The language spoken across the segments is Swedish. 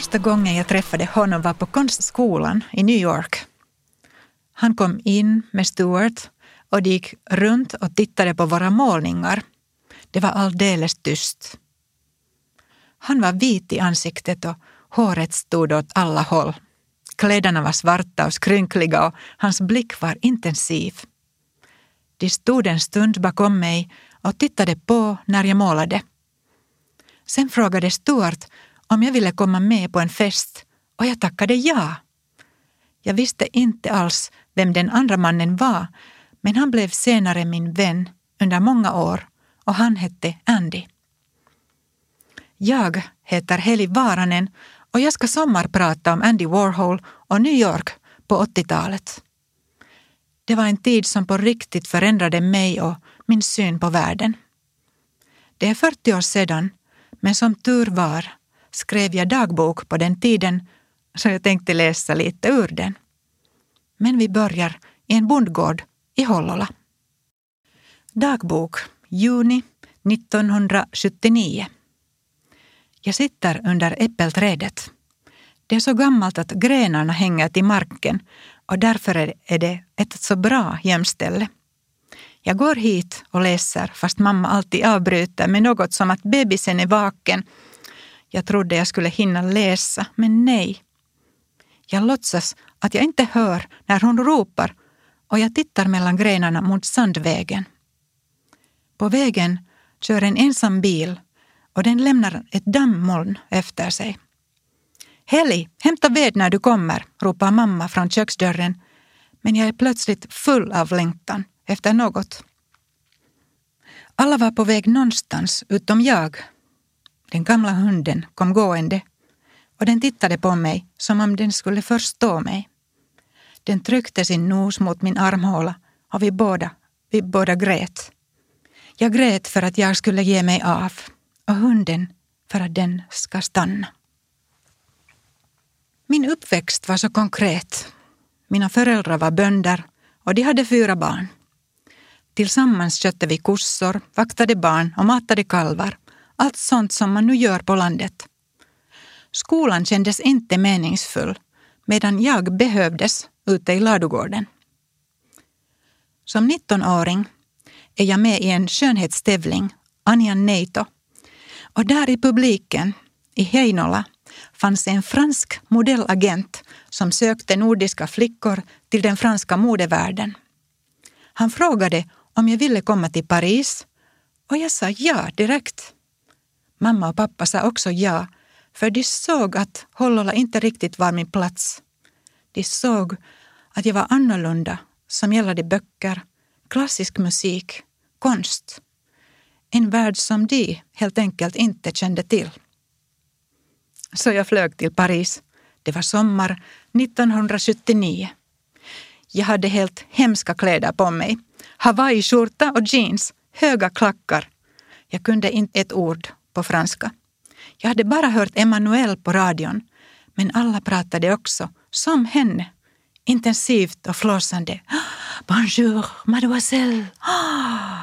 Första gången jag träffade honom var på konstskolan i New York. Han kom in med Stuart och de gick runt och tittade på våra målningar. Det var alldeles tyst. Han var vit i ansiktet och håret stod åt alla håll. Kläderna var svarta och skrynkliga och hans blick var intensiv. De stod en stund bakom mig och tittade på när jag målade. Sen frågade Stuart om jag ville komma med på en fest och jag tackade ja. Jag visste inte alls vem den andra mannen var, men han blev senare min vän under många år och han hette Andy. Jag heter Heli Varanen och jag ska sommarprata om Andy Warhol och New York på 80-talet. Det var en tid som på riktigt förändrade mig och min syn på världen. Det är 40 år sedan, men som tur var skrev jag dagbok på den tiden så jag tänkte läsa lite ur den. Men vi börjar i en bondgård i Hollola. Dagbok, juni 1979. Jag sitter under äppelträdet. Det är så gammalt att grenarna hänger till marken och därför är det ett så bra gömställe. Jag går hit och läser fast mamma alltid avbryter med något som att bebisen är vaken. Jag trodde jag skulle hinna läsa, men nej. Jag låtsas att jag inte hör när hon ropar och jag tittar mellan grenarna mot Sandvägen. På vägen kör en ensam bil och den lämnar ett dammoln efter sig. Heli, hämta ved när du kommer, ropar mamma från köksdörren. Men jag är plötsligt full av längtan efter något. Alla var på väg någonstans utom jag. Den gamla hunden kom gående och den tittade på mig som om den skulle förstå mig. Den tryckte sin nos mot min armhåla och vi båda, vi båda grät. Jag grät för att jag skulle ge mig av och hunden för att den ska stanna. Min uppväxt var så konkret. Mina föräldrar var bönder och de hade fyra barn. Tillsammans köpte vi kossor, vaktade barn och matade kalvar. Allt sånt som man nu gör på landet. Skolan kändes inte meningsfull medan jag behövdes ute i ladugården. Som 19-åring är jag med i en skönhetstävling, Anja Neito. Och där i publiken, i Heinola, fanns en fransk modellagent som sökte nordiska flickor till den franska modevärlden. Han frågade om jag ville komma till Paris och jag sa ja direkt. Mamma och pappa sa också ja, för de såg att Hollola inte riktigt var min plats. De såg att jag var annorlunda som gällde böcker, klassisk musik, konst. En värld som de helt enkelt inte kände till. Så jag flög till Paris. Det var sommar 1979. Jag hade helt hemska kläder på mig. Hawaii-skjorta och jeans, höga klackar. Jag kunde inte ett ord på franska. Jag hade bara hört Emmanuel på radion, men alla pratade också, som henne, intensivt och flåsande. Bonjour, mademoiselle!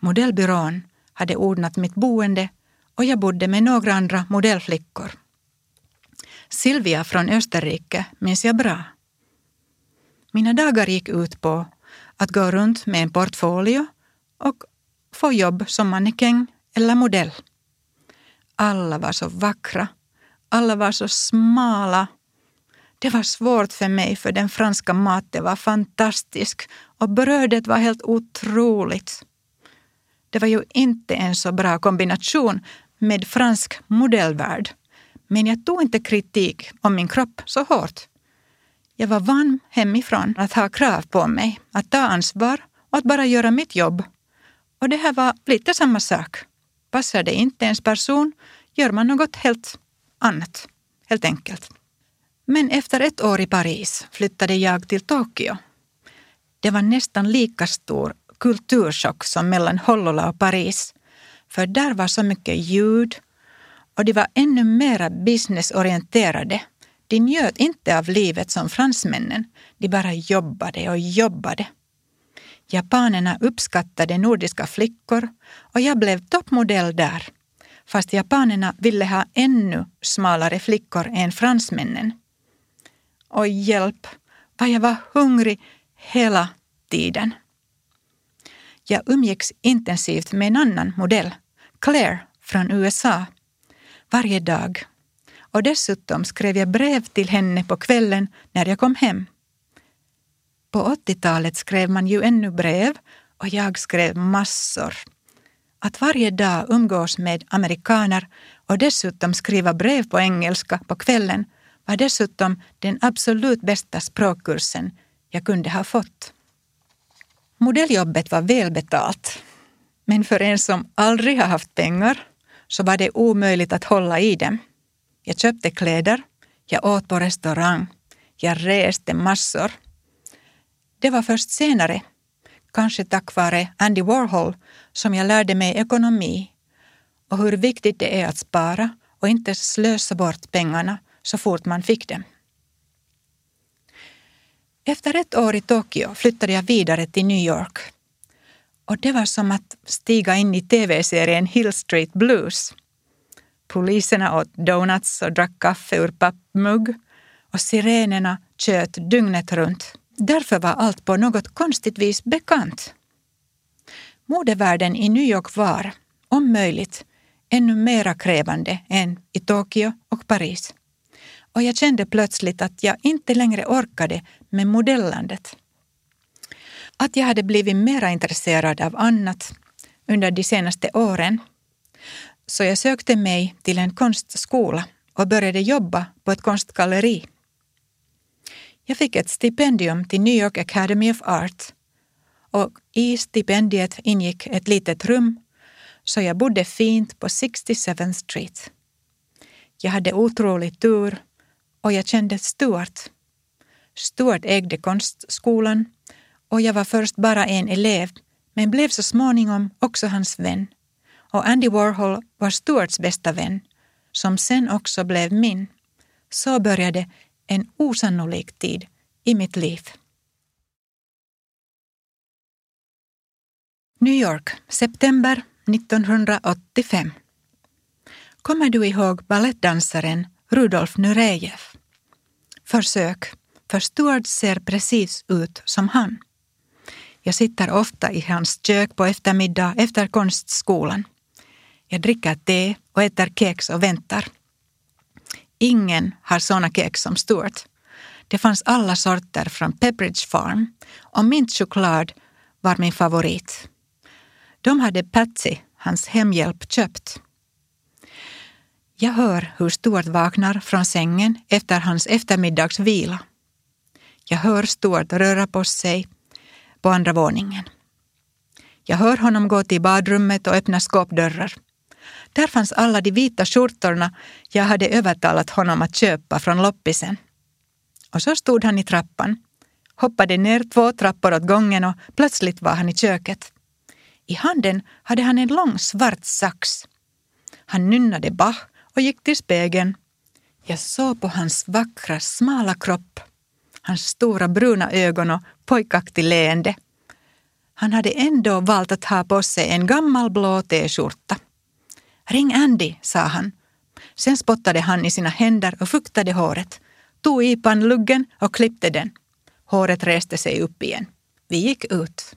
Modellbyrån hade ordnat mitt boende och jag bodde med några andra modellflickor. Silvia från Österrike minns jag bra. Mina dagar gick ut på att gå runt med en portfolio och få jobb som mannekäng eller modell. Alla var så vackra, alla var så smala. Det var svårt för mig för den franska maten var fantastisk och brödet var helt otroligt. Det var ju inte en så bra kombination med fransk modellvärld. Men jag tog inte kritik om min kropp så hårt. Jag var van hemifrån att ha krav på mig, att ta ansvar och att bara göra mitt jobb. Och det här var lite samma sak. Passar det inte ens person gör man något helt annat, helt enkelt. Men efter ett år i Paris flyttade jag till Tokyo. Det var nästan lika stor kulturchock som mellan Hollola och Paris. För där var så mycket ljud och de var ännu mera businessorienterade. De njöt inte av livet som fransmännen. De bara jobbade och jobbade. Japanerna uppskattade nordiska flickor och jag blev toppmodell där. fast japanerna ville ha ännu smalare flickor än fransmännen. Och hjälp, vad jag var hungrig hela tiden. Jag umgicks intensivt med en annan modell, Claire från USA, varje dag. Och dessutom skrev jag brev till henne på kvällen när jag kom hem. På 80-talet skrev man ju ännu brev och jag skrev massor. Att varje dag umgås med amerikaner och dessutom skriva brev på engelska på kvällen var dessutom den absolut bästa språkkursen jag kunde ha fått. Modelljobbet var välbetalt, men för en som aldrig har haft pengar så var det omöjligt att hålla i dem. Jag köpte kläder, jag åt på restaurang, jag reste massor. Det var först senare, kanske tack vare Andy Warhol, som jag lärde mig ekonomi och hur viktigt det är att spara och inte slösa bort pengarna så fort man fick dem. Efter ett år i Tokyo flyttade jag vidare till New York. Och det var som att stiga in i tv-serien Hill Street Blues. Poliserna åt donuts och drack kaffe ur pappmugg och sirenerna tjöt dygnet runt. Därför var allt på något konstigt vis bekant. Modevärlden i New York var, om möjligt, ännu mera krävande än i Tokyo och Paris och jag kände plötsligt att jag inte längre orkade med modellandet. Att jag hade blivit mera intresserad av annat under de senaste åren. Så jag sökte mig till en konstskola och började jobba på ett konstgalleri. Jag fick ett stipendium till New York Academy of Art och i stipendiet ingick ett litet rum så jag bodde fint på 67th Street. Jag hade otrolig tur och jag kände Stuart. Stuart ägde konstskolan och jag var först bara en elev men blev så småningom också hans vän. Och Andy Warhol var Stuarts bästa vän, som sen också blev min. Så började en osannolik tid i mitt liv. New York, september 1985. Kommer du ihåg balettdansaren Rudolf Nurejev? Försök, för Stuart ser precis ut som han. Jag sitter ofta i hans kök på eftermiddag efter konstskolan. Jag dricker te och äter kex och väntar. Ingen har såna kex som Stuart. Det fanns alla sorter från Pepperidge Farm och mintchoklad var min favorit. De hade Patsy, hans hemhjälp, köpt. Jag hör hur Stuart vaknar från sängen efter hans eftermiddagsvila. Jag hör Stuart röra på sig på andra våningen. Jag hör honom gå till badrummet och öppna skåpdörrar. Där fanns alla de vita skjortorna jag hade övertalat honom att köpa från loppisen. Och så stod han i trappan, hoppade ner två trappor åt gången och plötsligt var han i köket. I handen hade han en lång svart sax. Han nynnade Bach och gick till spegeln. Jag såg på hans vackra, smala kropp, hans stora bruna ögon och pojkaktig leende. Han hade ändå valt att ha på sig en gammal blå t-skjorta. Ring Andy, sa han. Sen spottade han i sina händer och fuktade håret, tog i pannluggen och klippte den. Håret reste sig upp igen. Vi gick ut.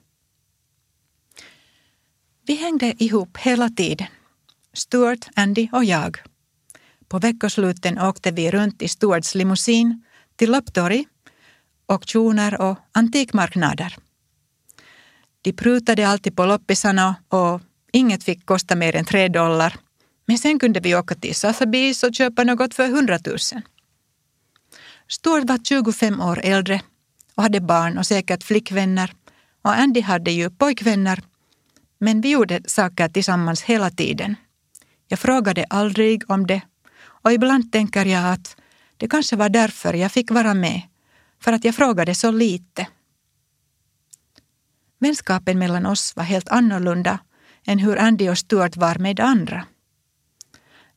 Vi hängde ihop hela tiden. Stuart, Andy och jag. På veckosluten åkte vi runt i Stuarts limousin till lopptorg, auktioner och antikmarknader. De prutade alltid på loppisarna och inget fick kosta mer än tre dollar. Men sen kunde vi åka till Sotheby's och köpa något för hundratusen. Stuart var 25 år äldre och hade barn och säkert flickvänner och Andy hade ju pojkvänner men vi gjorde saker tillsammans hela tiden. Jag frågade aldrig om det och ibland tänker jag att det kanske var därför jag fick vara med, för att jag frågade så lite. Vänskapen mellan oss var helt annorlunda än hur Andy och Stuart var med andra.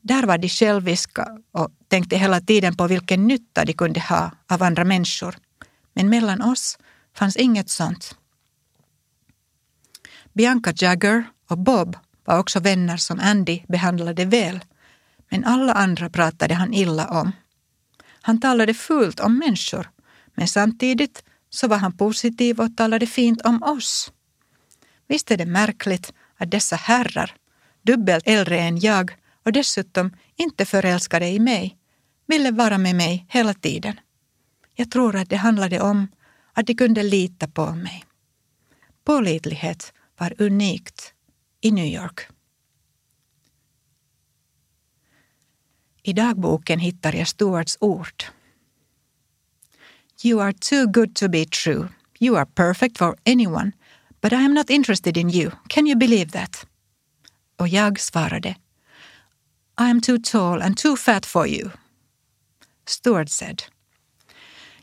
Där var de själviska och tänkte hela tiden på vilken nytta de kunde ha av andra människor. Men mellan oss fanns inget sånt. Bianca Jagger och Bob var också vänner som Andy behandlade väl, men alla andra pratade han illa om. Han talade fult om människor, men samtidigt så var han positiv och talade fint om oss. Visst är det märkligt att dessa herrar, dubbelt äldre än jag och dessutom inte förälskade i mig, ville vara med mig hela tiden. Jag tror att det handlade om att de kunde lita på mig. Pålitlighet var unikt i New York. I dagboken hittar jag Stuarts ord. You are too good to be true. You are perfect for anyone. But I am not interested in you. Can you believe that? Och jag svarade. I am too tall and too fat for you. Stuart said.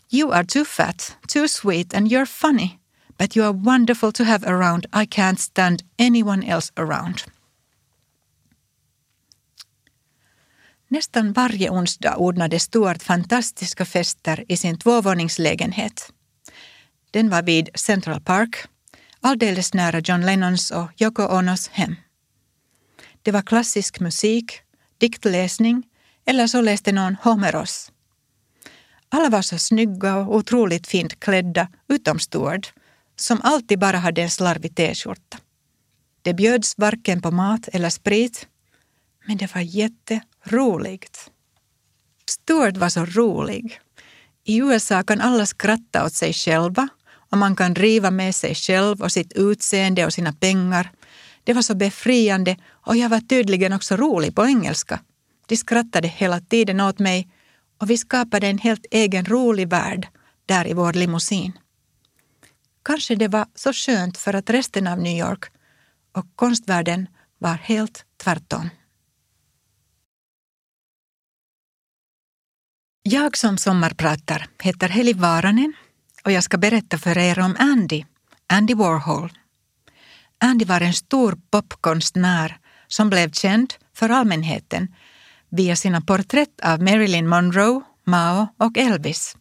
You are too fat, too sweet, and you're funny. But you are wonderful to have around. I can't stand anyone else around. Nästan varje onsdag ordnade Stuart fantastiska fester i sin tvåvåningslägenhet. Den var vid Central Park, alldeles nära John Lennons och Yoko Onos hem. Det var klassisk musik, diktläsning eller så läste någon Homeros. Alla var så snygga och otroligt fint klädda, utom Stuart, som alltid bara hade en slarvig t-skjorta. Det bjöds varken på mat eller sprit, men det var jätteroligt. Stuart var så rolig. I USA kan alla skratta åt sig själva och man kan driva med sig själv och sitt utseende och sina pengar. Det var så befriande och jag var tydligen också rolig på engelska. De skrattade hela tiden åt mig och vi skapade en helt egen rolig värld där i vår limousin. Kanske det var så skönt för att resten av New York och konstvärlden var helt tvärtom. Jag som sommarpratar heter Heli Varanen och jag ska berätta för er om Andy, Andy Warhol. Andy var en stor popkonstnär som blev känd för allmänheten via sina porträtt av Marilyn Monroe, Mao och Elvis.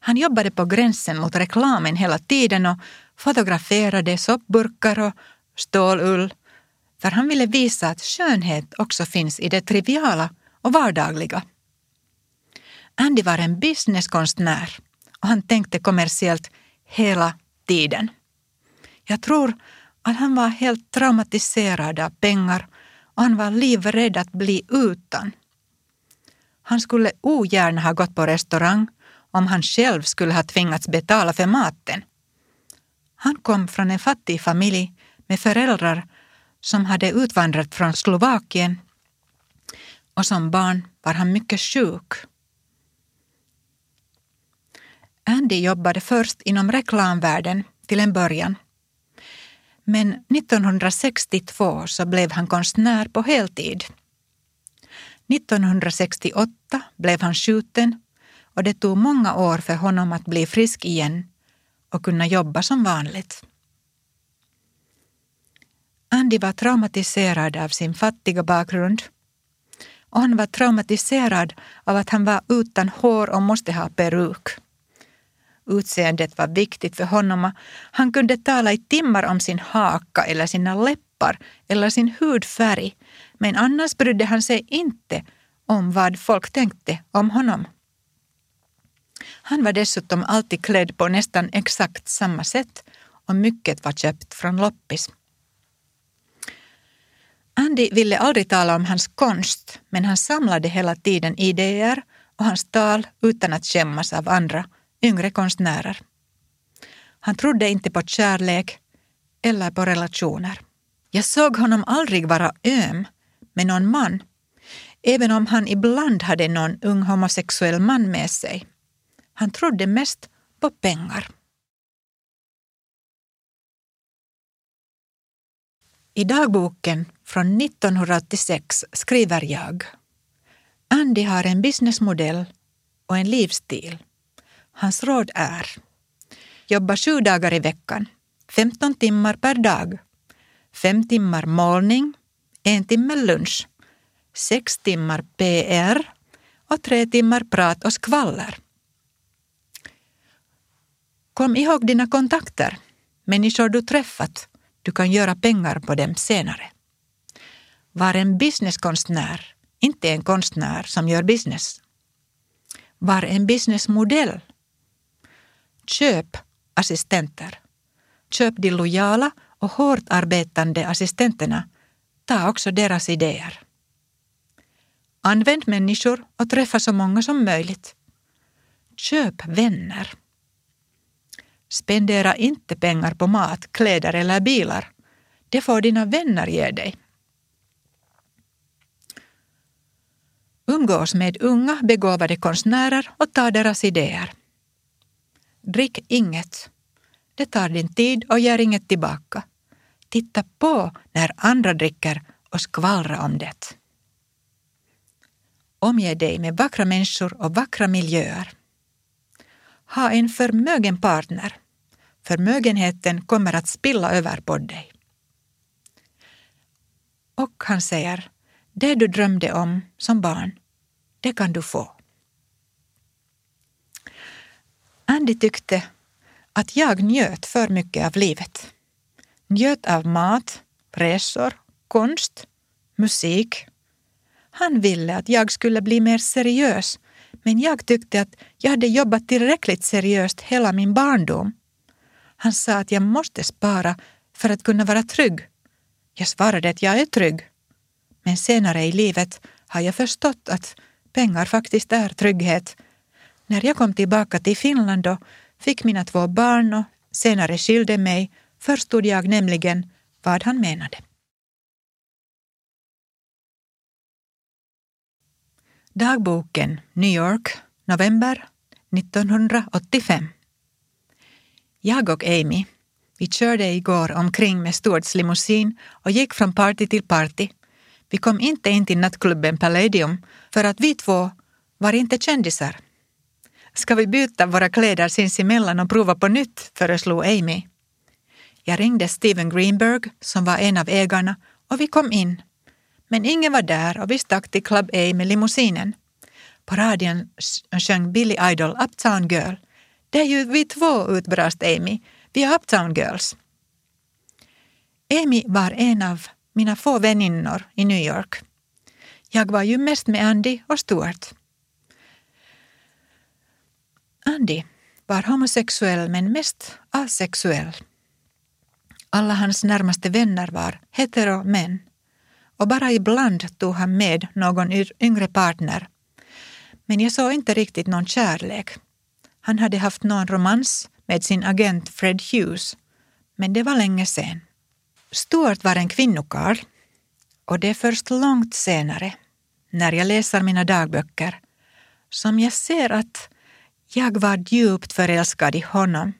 Han jobbade på gränsen mot reklamen hela tiden och fotograferade soppburkar och stålull för han ville visa att skönhet också finns i det triviala och vardagliga. Andy var en businesskonstnär och han tänkte kommersiellt hela tiden. Jag tror att han var helt traumatiserad av pengar och han var livrädd att bli utan. Han skulle ogärna ha gått på restaurang om han själv skulle ha tvingats betala för maten. Han kom från en fattig familj med föräldrar som hade utvandrat från Slovakien och som barn var han mycket sjuk. Andy jobbade först inom reklamvärlden till en början. Men 1962 så blev han konstnär på heltid. 1968 blev han skjuten och det tog många år för honom att bli frisk igen och kunna jobba som vanligt. Andy var traumatiserad av sin fattiga bakgrund och han var traumatiserad av att han var utan hår och måste ha peruk. Utseendet var viktigt för honom. Han kunde tala i timmar om sin haka eller sina läppar eller sin hudfärg. Men annars brydde han sig inte om vad folk tänkte om honom. Han var dessutom alltid klädd på nästan exakt samma sätt och mycket var köpt från loppis. Andy ville aldrig tala om hans konst, men han samlade hela tiden idéer och hans tal utan att skämmas av andra yngre konstnärer. Han trodde inte på kärlek eller på relationer. Jag såg honom aldrig vara öm med någon man, även om han ibland hade någon ung homosexuell man med sig. Han trodde mest på pengar. I dagboken från 1986 skriver jag Andy har en businessmodell och en livsstil Hans råd är Jobba sju dagar i veckan, 15 timmar per dag. Fem timmar målning, en timme lunch, sex timmar PR och tre timmar prat och skvaller. Kom ihåg dina kontakter, människor du träffat. Du kan göra pengar på dem senare. Var en businesskonstnär, inte en konstnär som gör business. Var en businessmodell. Köp assistenter. Köp de lojala och hårt arbetande assistenterna. Ta också deras idéer. Använd människor och träffa så många som möjligt. Köp vänner. Spendera inte pengar på mat, kläder eller bilar. Det får dina vänner ge dig. Umgås med unga begåvade konstnärer och ta deras idéer. Drick inget. Det tar din tid och ger inget tillbaka. Titta på när andra dricker och skvallra om det. Omge dig med vackra människor och vackra miljöer. Ha en förmögen partner. Förmögenheten kommer att spilla över på dig. Och han säger, det du drömde om som barn, det kan du få. Andy tyckte att jag njöt för mycket av livet. Njöt av mat, resor, konst, musik. Han ville att jag skulle bli mer seriös men jag tyckte att jag hade jobbat tillräckligt seriöst hela min barndom. Han sa att jag måste spara för att kunna vara trygg. Jag svarade att jag är trygg. Men senare i livet har jag förstått att pengar faktiskt är trygghet. När jag kom tillbaka till Finland och fick mina två barn och senare skilde mig förstod jag nämligen vad han menade. Dagboken New York, november 1985. Jag och Amy, vi körde igår omkring med Stuarts limousin och gick från party till party. Vi kom inte in till nattklubben Palladium för att vi två var inte kändisar. Ska vi byta våra kläder sinsemellan och prova på nytt, föreslog Amy. Jag ringde Steven Greenberg, som var en av ägarna, och vi kom in. Men ingen var där och vi stack till Club A med limousinen. På radion sjöng Billy Idol Uptown Girl. Det är ju vi två, utbrast Amy. Vi är Uptown Girls. Amy var en av mina få väninnor i New York. Jag var ju mest med Andy och Stuart. Andy var homosexuell men mest asexuell. Alla hans närmaste vänner var hetero män och bara ibland tog han med någon yngre partner. Men jag såg inte riktigt någon kärlek. Han hade haft någon romans med sin agent Fred Hughes, men det var länge sen. Stuart var en kvinnokarl och det är först långt senare, när jag läser mina dagböcker, som jag ser att jag var djupt förälskad i honom,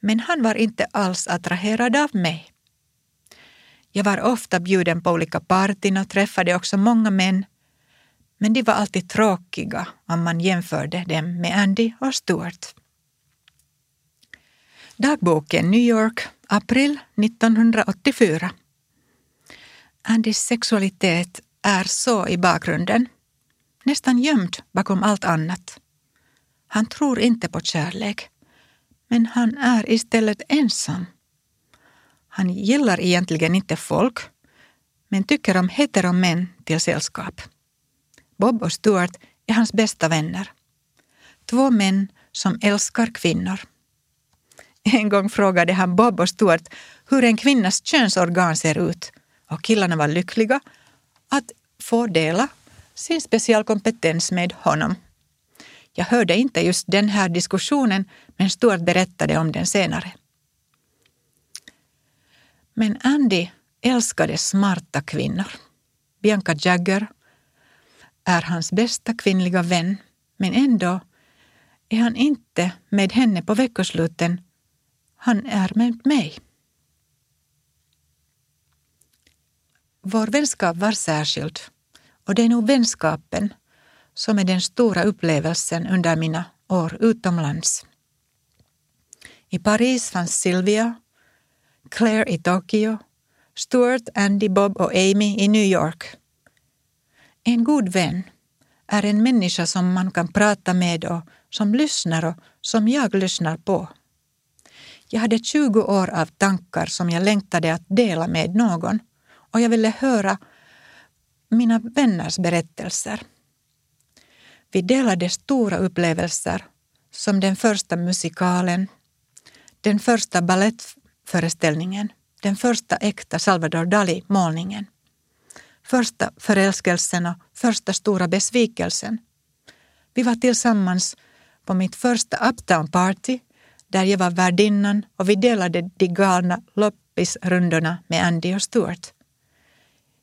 men han var inte alls attraherad av mig. Jag var ofta bjuden på olika partyn och träffade också många män, men de var alltid tråkiga om man jämförde dem med Andy och Stuart. Dagboken New York, april 1984. Andys sexualitet är så i bakgrunden, nästan gömd bakom allt annat. Han tror inte på kärlek, men han är istället ensam. Han gillar egentligen inte folk, men tycker om heteromän till sällskap. Bob och Stuart är hans bästa vänner. Två män som älskar kvinnor. En gång frågade han Bob och Stuart hur en kvinnas könsorgan ser ut och killarna var lyckliga att få dela sin specialkompetens med honom. Jag hörde inte just den här diskussionen men Stuart berättade om den senare. Men Andy älskade smarta kvinnor. Bianca Jagger är hans bästa kvinnliga vän men ändå är han inte med henne på veckosluten. Han är med mig. Vår vänskap var särskild och det är nog vänskapen som är den stora upplevelsen under mina år utomlands. I Paris fanns Sylvia, Claire i Tokyo, Stuart, Andy, Bob och Amy i New York. En god vän är en människa som man kan prata med och som lyssnar och som jag lyssnar på. Jag hade 20 år av tankar som jag längtade att dela med någon och jag ville höra mina vänners berättelser. Vi delade stora upplevelser som den första musikalen, den första ballettföreställningen, den första äkta Salvador Dali-målningen, första förälskelsen och första stora besvikelsen. Vi var tillsammans på mitt första Uptown Party där jag var värdinnan och vi delade de galna loppisrundorna med Andy och Stuart.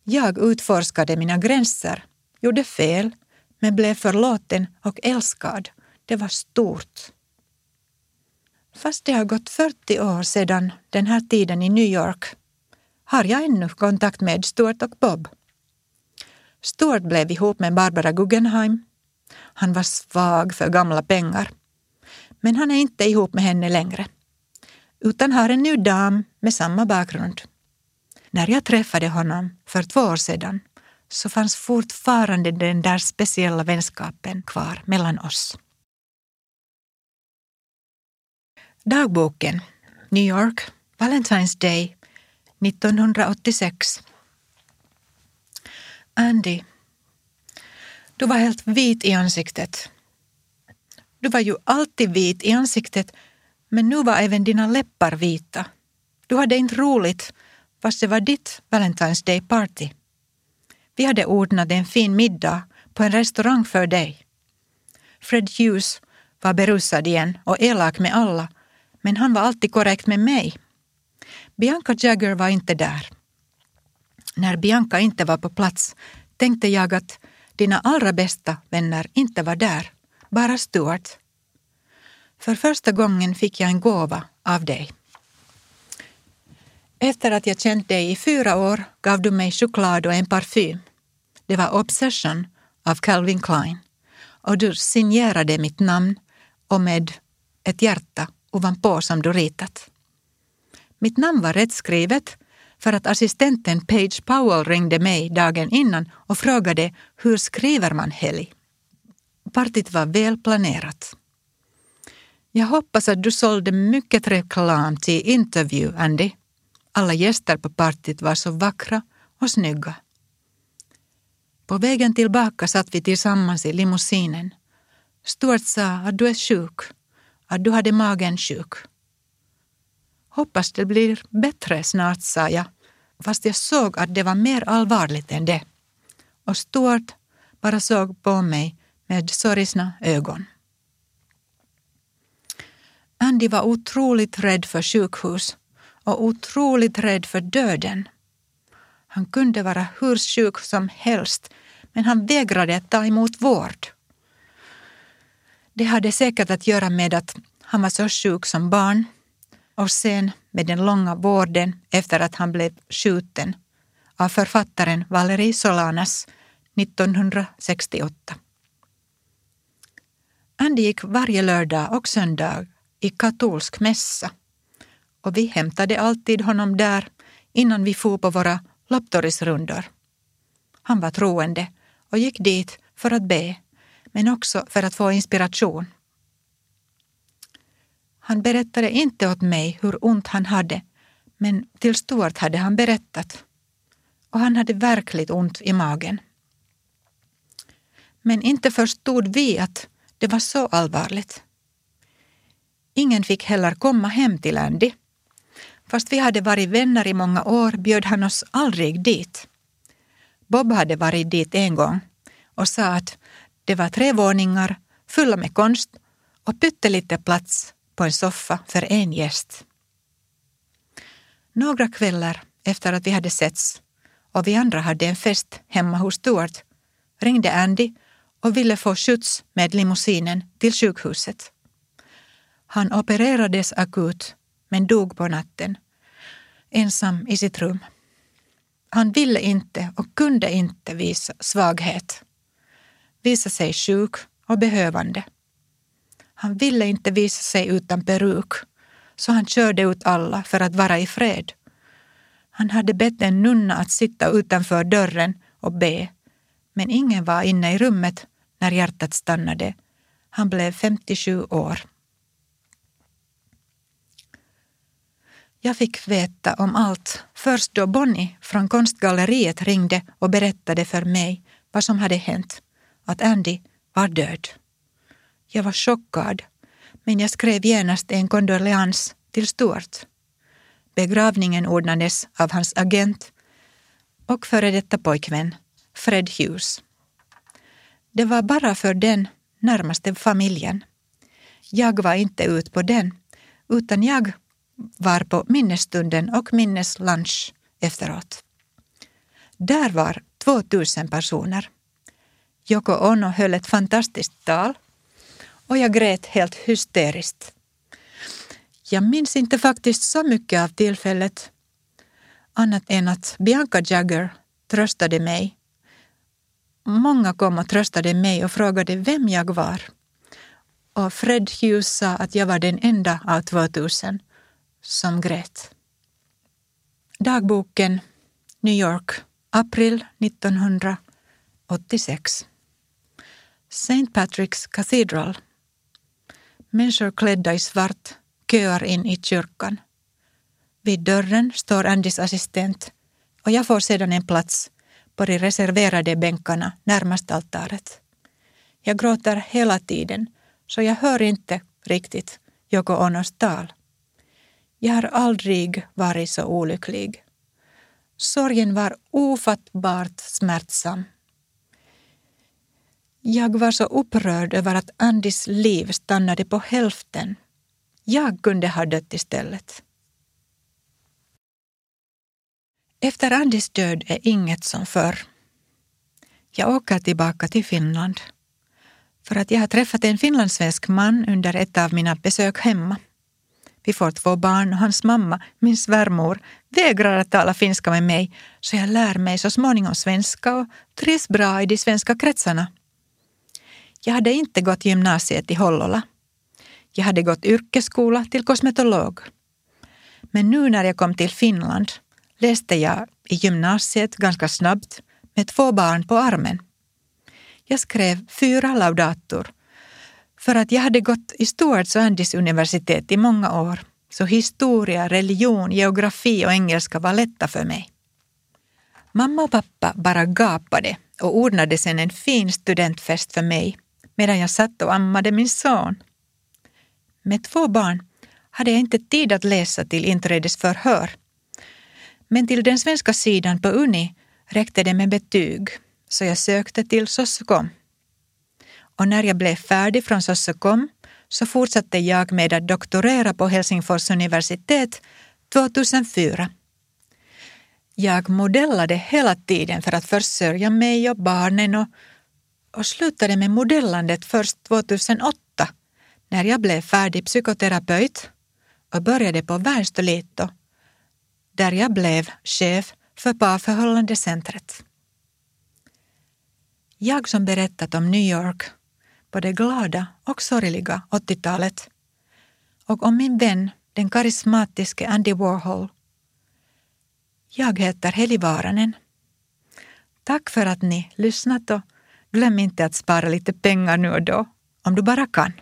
Jag utforskade mina gränser, gjorde fel, men blev förlåten och älskad. Det var stort. Fast det har gått 40 år sedan den här tiden i New York har jag ännu kontakt med Stuart och Bob. Stuart blev ihop med Barbara Guggenheim. Han var svag för gamla pengar. Men han är inte ihop med henne längre. Utan har en ny dam med samma bakgrund. När jag träffade honom för två år sedan så fanns fortfarande den där speciella vänskapen kvar mellan oss. Dagboken, New York, Valentine's Day 1986. Andy, du var helt vit i ansiktet. Du var ju alltid vit i ansiktet, men nu var även dina läppar vita. Du hade inte roligt, fast det var ditt Valentine's Day party. Vi hade ordnat en fin middag på en restaurang för dig. Fred Hughes var berusad igen och elak med alla, men han var alltid korrekt med mig. Bianca Jagger var inte där. När Bianca inte var på plats tänkte jag att dina allra bästa vänner inte var där, bara Stuart. För första gången fick jag en gåva av dig. Efter att jag känt dig i fyra år gav du mig choklad och en parfym. Det var Obsession av Calvin Klein och du signerade mitt namn och med ett hjärta ovanpå som du ritat. Mitt namn var rätt skrivet för att assistenten Page Powell ringde mig dagen innan och frågade hur skriver man helg. Partyt var väl planerat. Jag hoppas att du sålde mycket reklam till intervju, Andy. Alla gäster på partyt var så vackra och snygga. På vägen tillbaka satt vi tillsammans i limousinen. Stuart sa att du är sjuk, att du hade magen sjuk. Hoppas det blir bättre snart, sa jag, fast jag såg att det var mer allvarligt än det. Och Stuart bara såg på mig med sorgsna ögon. Andy var otroligt rädd för sjukhus och otroligt rädd för döden. Han kunde vara hur sjuk som helst, men han vägrade att ta emot vård. Det hade säkert att göra med att han var så sjuk som barn och sen med den långa vården efter att han blev skjuten av författaren Valerie Solanas 1968. Andy gick varje lördag och söndag i katolsk mässa och vi hämtade alltid honom där innan vi for på våra lopptorisrundor. Han var troende och gick dit för att be, men också för att få inspiration. Han berättade inte åt mig hur ont han hade, men till Stuart hade han berättat. Och han hade verkligt ont i magen. Men inte förstod vi att det var så allvarligt. Ingen fick heller komma hem till Andy. Fast vi hade varit vänner i många år bjöd han oss aldrig dit. Bob hade varit dit en gång och sa att det var tre våningar fulla med konst och pyttelite plats på en soffa för en gäst. Några kvällar efter att vi hade setts och vi andra hade en fest hemma hos Stuart ringde Andy och ville få skjuts med limousinen till sjukhuset. Han opererades akut men dog på natten, ensam i sitt rum. Han ville inte och kunde inte visa svaghet, visa sig sjuk och behövande. Han ville inte visa sig utan peruk, så han körde ut alla för att vara i fred. Han hade bett en nunna att sitta utanför dörren och be, men ingen var inne i rummet när hjärtat stannade. Han blev 57 år. Jag fick veta om allt först då Bonnie från konstgalleriet ringde och berättade för mig vad som hade hänt, att Andy var död. Jag var chockad, men jag skrev genast en kondoleans till Stuart. Begravningen ordnades av hans agent och före detta pojkvän, Fred Hughes. Det var bara för den närmaste familjen. Jag var inte ut på den, utan jag var på minnesstunden och minneslunch efteråt. Där var 2000 personer. Yoko Ono höll ett fantastiskt tal och jag grät helt hysteriskt. Jag minns inte faktiskt så mycket av tillfället annat än att Bianca Jagger tröstade mig. Många kom och tröstade mig och frågade vem jag var. Och Fred Hughes sa att jag var den enda av 2000 som grät. Dagboken, New York, april 1986. St. Patrick's Cathedral. Människor klädda i svart köar in i kyrkan. Vid dörren står Andys assistent och jag får sedan en plats på de reserverade bänkarna närmast altaret. Jag gråter hela tiden så jag hör inte riktigt Yoko Onos tal. Jag har aldrig varit så olycklig. Sorgen var ofattbart smärtsam. Jag var så upprörd över att Andys liv stannade på hälften. Jag kunde ha dött istället. Efter Andys död är inget som förr. Jag åker tillbaka till Finland för att jag har träffat en finlandssvensk man under ett av mina besök hemma. Vi får två barn och hans mamma, min svärmor, vägrar att tala finska med mig så jag lär mig så småningom svenska och trivs bra i de svenska kretsarna. Jag hade inte gått gymnasiet i Hollola. Jag hade gått yrkesskola till kosmetolog. Men nu när jag kom till Finland läste jag i gymnasiet ganska snabbt med två barn på armen. Jag skrev fyra laudator för att jag hade gått i Stuarts och Andys universitet i många år, så historia, religion, geografi och engelska var lätta för mig. Mamma och pappa bara gapade och ordnade sen en fin studentfest för mig medan jag satt och ammade min son. Med två barn hade jag inte tid att läsa till inträdesförhör. Men till den svenska sidan på Uni räckte det med betyg, så jag sökte till soskom och när jag blev färdig från Sossekom så fortsatte jag med att doktorera på Helsingfors universitet 2004. Jag modellade hela tiden för att försörja mig och barnen och, och slutade med modellandet först 2008 när jag blev färdig psykoterapeut och började på Värstolito där jag blev chef för parförhållandecentret. Jag som berättat om New York på det glada och sorgliga 80-talet och om min vän, den karismatiske Andy Warhol. Jag heter Heli Varanen. Tack för att ni lyssnat och glöm inte att spara lite pengar nu och då, om du bara kan.